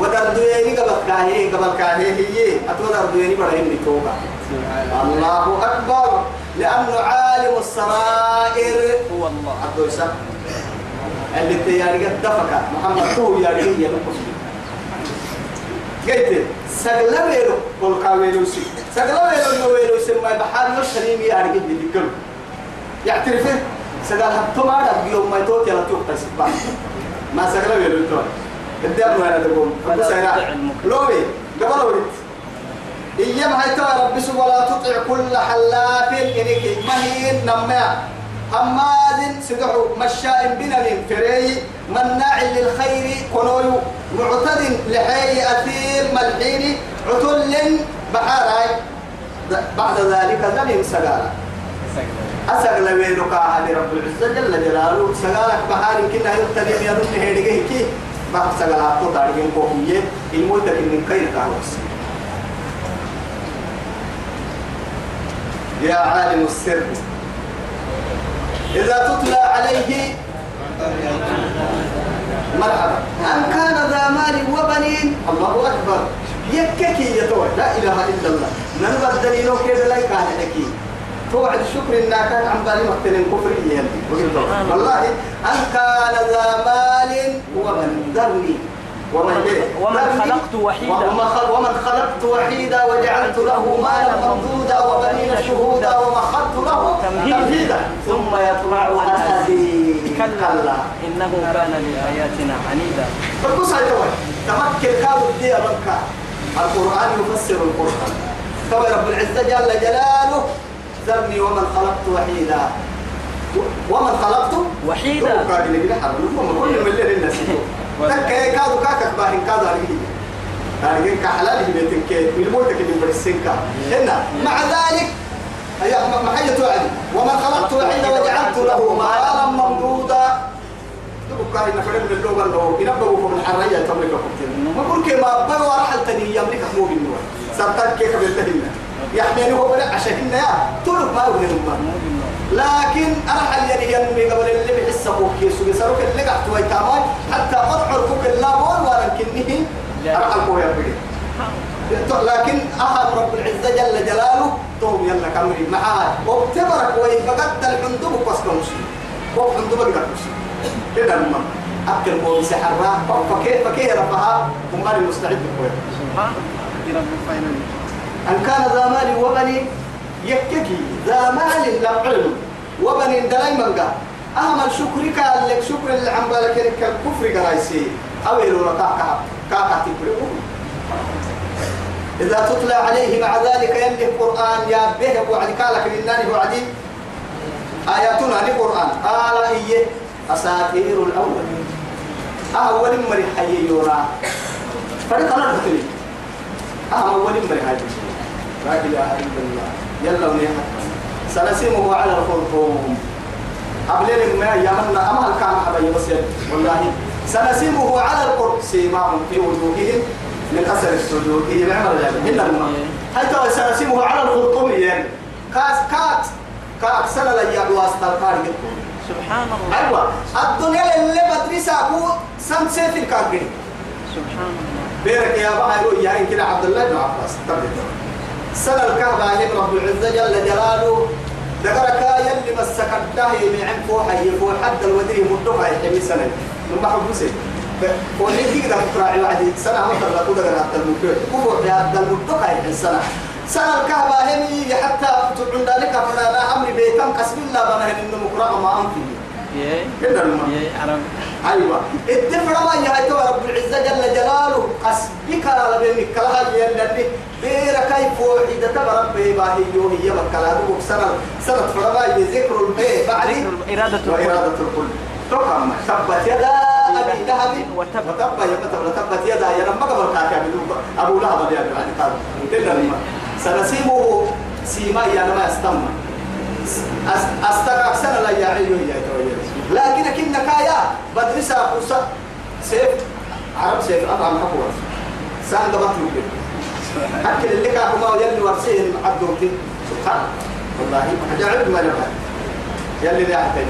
ودر دويني قبل كاهي قبل كاهي هي. أتودر دويني برهن توبة. الله أكبر. لأنه عالم السرائر. هو الله. السلام اللي تياري قد دفك. محمد هو ياري هي قلت سقلا ويلو قول كاويلو سي سقلا ويلو ويلو سي ما بحال يرسلين ياري قد يذكر يعترفه؟ سقال حتى ما رب يوم ما يتوت يلا توك تسبع ما سقلا ويلو تو وأنا تقول. بس أنا لوي قبل ولد. إيام هاي ترى رب ولا تطع كل حلاف إنك مهين نمّا هماد سدحو مشاء بنم فري مناع للخير كنوي معتد لحي أثير ملحين عتل بحاراي. بعد ذلك لم سقالا. أسقل وينك رب العزة جل جلاله. سقالك بحار كنا يتلم يرد هيديه كي بعد سقالات تطارقين كوهية الموتك من خير كهوس يا عالم السر. إذا تتلى عليه مرحبا. أن كان ذا مال وبنين؟ الله أكبر. يككي يتوى. لا إله إلا الله. ننبى الدليل كيف لا يكاد لكي؟ توعد شكر إنك عن بالي مقتل كفر والله أن كان ذا مال وبنين ذرني ومن خلقت وحيدا. ومن خلقت وحيدا وجعلت له مالا ممدودا وبنين شهودا ومخضت له تمهيدا. ثم يطمع ان ازيد كلا. إنه كان لآياتنا عنيدا. فقص تمكن كانوا الدي مكة. القرآن يفسر القرآن. توي رب العزة جل جلاله ذرني ومن خلقت وحيدا. ومن خلقت؟ وحيدا. كان يقول حرب. كل من الليل الناس تك كادو كاكك باهن كادو عليه يعني كحلال هي بيتك الموتك اللي برسنكا هنا مع ذلك أي ما حاجة توعد؟ وما خلقت وحيدا وجعلت له مالا ممدودا. تبقى إن فرد من اللغة اللغة ينبغوا من الحرية تملك كتير ما بقول كما بقى ورحل تاني يملك مو بالنور. سرطان كيف يحمل هو بلا عشان يا طول ما هو لكن أرحل يعني ينمي قبل اللي بحس أبوك يسوع. يسروك اللي قحت ويتامي حتى أرحل كوك اللامون ولكنه أرحل كوك يبقى لكن أخذ رب العزة جل جلاله توم يلا كمري معاه وابتبرك ويبقى الحندوب وقصك وقف حندوب قد كده المهم أكل قوم سحرها. فكيف فكيف ربها هم المستعد بقوي سبحان رب فاينل أن كان ذا مال وبني يككي ذا مال لا علم. وبني دلاي منقا أهم قال لك شكر اللي عم بالك الكفر قرايسي أو يلو ركاكا كاكا تكبرون إذا تتلى عليه مع ذلك يلي القرآن يا به وعد قالك لله وعدي آياتنا القرآن. قال إيه؟ أساطير الأولين. أول مري يورا. فرق أنا أول مري حي لا إله إلا الله. يلا ونيها سنسمه على الخرطوم قبل ما يمنا أما كان حبايب بس والله سنسمه على القرط سيماهم في وجوههم. من أثر السجود. هي نعمة إلا الماء حتى سنسمه على الخرطوم يعني. كاس كات كاك سنة لا يعدوا أسترقار سبحان الله. أيوة. الدنيا اللي بدرسها هو سم سيف الكاكين. سبحان الله. بيرك يا يقول يا كده عبد الله بن عباس. تبدأ سنة الكعبة هم رب العزة جل جلاله. ذكرك يلي مسك الدهي من عن فوق حي فوق حد الوديه مدوها يحمي سنة. من بحر بوسي. وليه كده مقراعي وعدي سنة تبغى كده غير حتى المدوها كبر يا عبد المدوها يحمي سنة. سنة الكعبة هم حتى تقول ذلك فلا أمر بيتم قسم الله بنا إنه مقراء ما أنفي. كده الماء يا أيوه. الدفع ما يهيتو رب العزة جل جلاله. قصبك على بينك كلها يلني. بير كيف وحيدة ربي باهي هي مكلا سنة سنة فرما ذكر البيت بعد إرادة وإرادة الكل. تقام تبت يدا أبي لهب. وتب. وتب يا تبت يدا يا لما قبل كاكا أبو لهب يا بعد قال. كده سنسيمه سيما يا لما يستمع. أستقع سنة لا يعيو يا تويل لكن كنا كايا بدرسها فرصة سيف عرب سيف أطعم حقوة سان قبط ممكن أكل اللي كاكو ما يلي ورسيه عبدوتي سبحان والله. عجائب ما نبغى يلي حتى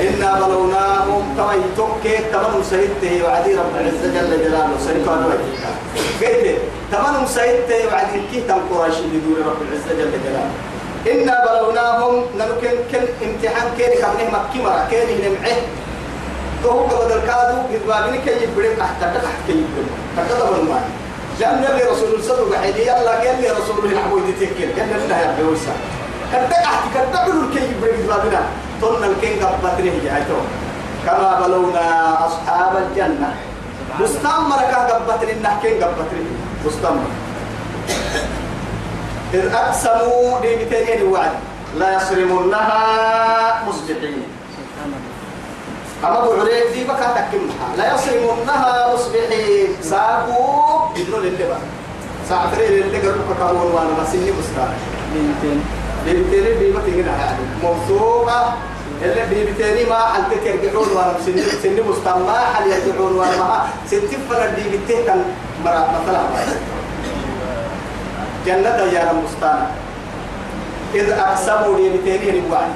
إنا بلوناهم كما يتوكي تمنهم سيدته وعدي رب العزة جل جلاله. سيدته أنا قلت تمنهم سيدته وعدي كي تنقرش بدون رب العزة جل جلاله. إنا بلوناهم نمكن كن امتحان كيني خبنه مكي مرة كيني نمعه. تو قبل الكادو إذبابني كي يبرم أحتى تحت كي يبرم تكذا بالمال لأن يلي رسول الله عليه يلا يلي رسول الله الحبوي تتكل كان لنا يا بيوسا كذا بلو كي يبرم إذبابنا تون الكين قبطره جايتو كما بلونا أصحاب الجنة. مستمر كان قبطره نحكين قبطره مستمر إذ أقسموا لبتنين الوعد لا يصرمونها مصبحين. أما بعريب دي بكا تكمها لا يصرمونها مصبحين. ساقوا بدون اللبا ساعتين اللي قربك كامون وأنا مسيني مستعد بنتين بيبتني بيبتني يعني موثوقة. اللي بيبتني ما حل ترجعون وأنا سن سن مستمع حل يرجعون وأنا. ما ست فرد بيبتني كان مرا مثلا. جنة يا مستانا إذ أقسموا لبتني الوعد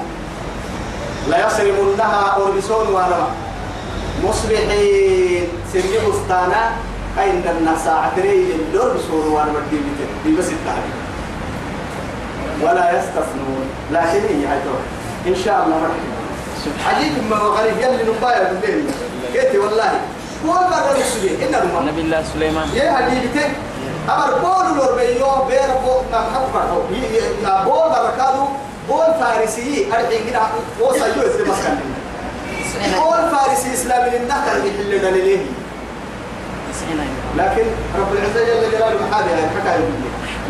لا يصرمونها أوربسون وأنا مصبحين. سن مستانا. أين الناس عتري الدور بسور وأنا بدي بيبتني بس التعليم ولا يستثنون. لكن هي عدو إن شاء الله سبحان عجيب ما غريب يلي نبايا بالليل. كيتي والله. هو نسبي إن الماء نبي الله سليمان. يا حبيبتي. أمر بول لوربيو بير بول ما محفر يا بول بركادو بول فارسي أرجع كده وصل يوز مسكن بول فارسي إسلامي النهر اللي دليله لكن رب العزة جل جلاله محابي هاي حكاية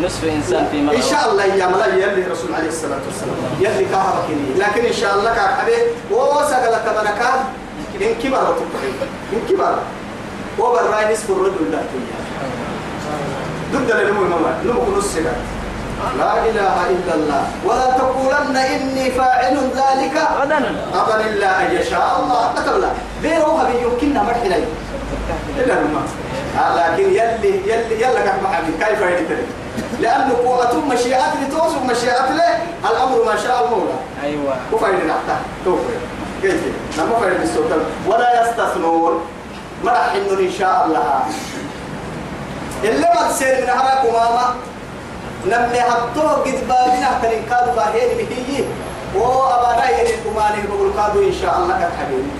نصف إنسان في مرة. إن شاء الله يا ملا يلي رسول عليه الصلاة والسلام. يلي كهربكني لكن إن شاء الله كحبي وسجل تمنكان إن كبر تطحي إن كبر. وبراي نصف الرجل ده ضد لنمو الماما نمو نص لا إله إلا الله. ولا تقولن إني فاعل ذلك. غدا. غدا الا أن يشاء الله. كتب لا غيره يمكننا مرحلين إلا الماء لكن يلي يلي يلا كيف محمد كيف يدري لأنه قوة مشيئة لتوصف مشيئة له الأمر ما شاء المولى. أيوة. وفايد نحتا توفي. كيف؟ لما فايد السلطان ولا يستثنون. مرح إنه إن شاء الله. اللي ما تصير من هراك ماما نمني هبطوه قد بابنا تنين كادوا باهين مهيي وأبانا يلي كماني بقول كادوا إن شاء الله كت حبيبي.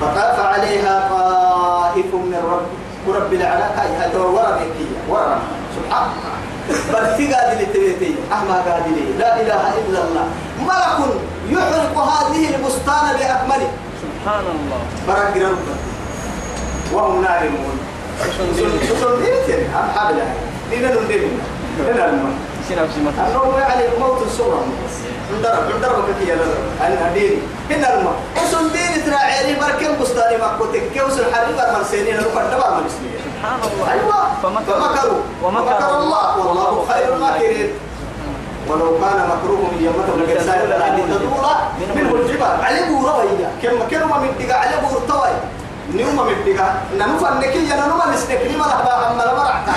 فطاف عليها طائف من رب ورب العلاقة. هذا ورا بكية ورا. سبحان الله. برتي قادل تبيتي أحمى قادل لا إله إلا الله. ملك يحرق هذه البستان بأكمله. سبحان الله. برق ربك. وهم نائمون سبحان الله أيوة ومكر الله والله خير الماكرين ولو كان مكروهم يمتهم لكسائر الأرض تدور منه الجبال علبوا رويا كم كانوا من دقا علبوا ارتوي نيوم دقا نمو فنكي نمو نسنكني ما لحبا عما لبرعتا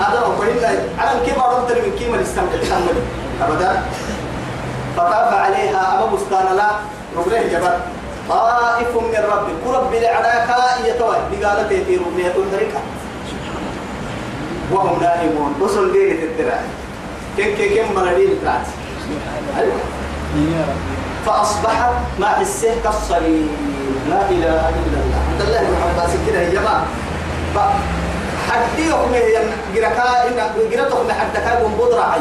هذا هو فإلا على الكبار أنت من كيما نستمتع تحمل أبدا فطاف عليها أبا بستان لا ربنا جبل طائف من ربك كرب لعلاك يتوي بقالة في ربنا تنهرك وهم نائمون وصل ديرة الدراع كم كم كم مناديل بتاعت فأصبحت ما حسه كالصليب لا إله إلا الله عبد الله بن عباس كده يا جماعة حدي يوم جركا إن جرتهم حتى كان بودرة عي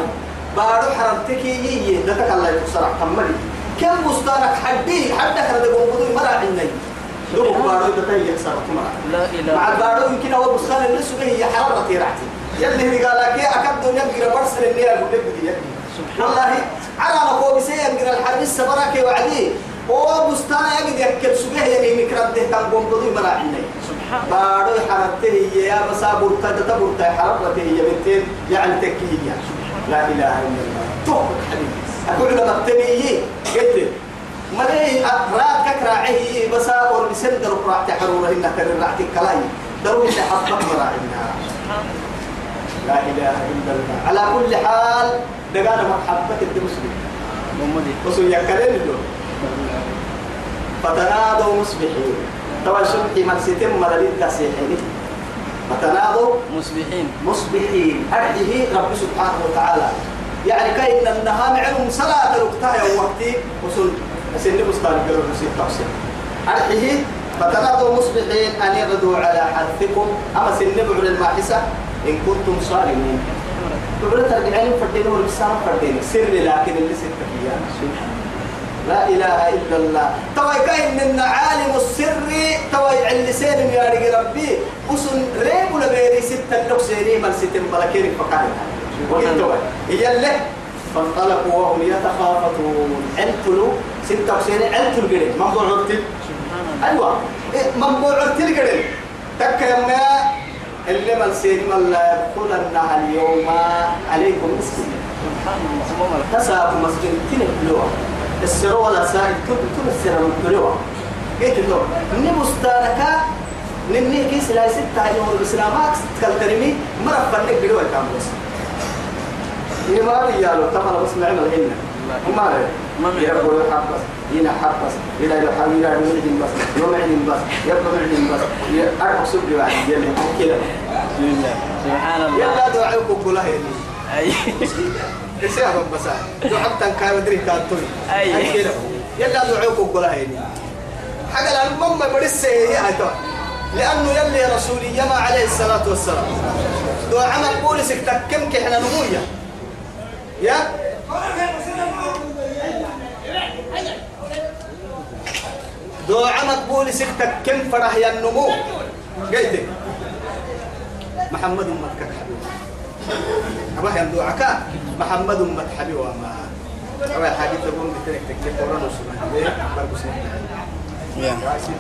بارو حرمتك يي لتك الله يكسر كملي كم بستانك حدي حتى كان ده بودرة مرة عني دوب بارو ده يكسر كمرة لا إله مع البارو يمكن هو بستان اللي سوى هي حرارة رعتي يلي هي قال لك أكد دنيا جرا برسل أقول لك بدي والله على ما هو بيسير جرا الحرب السبرة وعدي هو بستان يجد يأكل سوى يعني مكرم ده كان بودرة مرة عني سبحان بارو حرمته هي يا بسا برتا تبرتا حرمته هي بنتين يعني تكية لا إله إلا الله. تو حبيبي. أقول لما تبيه قلت ملي رات كراعي بسا اور بسن درو راح تحرور إنك راح تكلاي درو إنك حطت مراعينا لا إله إلا الله. على كل حال دقانا محبة الدمسلم. محمد وسو يكلم له فتنادوا مصبحين. طبعا شبحي من ستم مدلين تسيحين فتنادوا مصبحين. مصبحين. أرده رب سبحانه وتعالى. يعني كأن النهار معهم صلاة الوقتها يوم وقتي وصل. سن بستان قالوا نسيت تفسير. أرده فتنادوا مصبحين أن يغدوا على حرثكم. أما سن بعد الماحسة إن كنتم صارمين. بعد ترجعين فردين ورسالة فردين سر لكن اللي ستة أيام. لا إله إلا الله. توي كاين من عالم السر توي علي سيرم يا رجل ربي. وسن ريب ولا بيري ستة لوك سيري من ستة ملكين توي هي اللي؟ فانطلقوا وهم يتخافتون. علتلو ستة وسيري علتلو قريب موضوع عرتل أيوة. إيه موضوع عرتل قريب؟ تك يوم اللي من سيري من لا يدخلنها اليوم عليكم مسكين سبحان الله. اللهم لك تسا مسجد تنبلوا السرو ولا سائل كل كل السر مبلوا قلت له نبستانك نني كيس لا ستة يوم الإسلام تكلتني مرة فنك بلوا كام بس إيه ما رجالو طبعا بس نعمل هنا وما ما له يقول حبس هنا حبس إلى إلى حبيبي إلى معدن بس يوم معدن بس يبقى معدن بس واحد يلي كذا بسم الله سبحان الله يلا دعوكم كلها أي رب بس دعوتك كان مدري كان توي أي. يلا دعوكم كلها هيني حاجة المهم برس هي هتو لأنه يلي رسولي يما عليه الصلاة والسلام. دعاء عمل بوليسك تكمك إحنا نموية. يا؟ دعاء عمل بوليسك تكم فرح يا النمو. قيدك. محمد مكة. حبيبي أبا هم دعاك. محمد أمة حبيبي وما أبا حاجة تقول بترك تكتب قرآن وسنة. إيه؟ يا نحن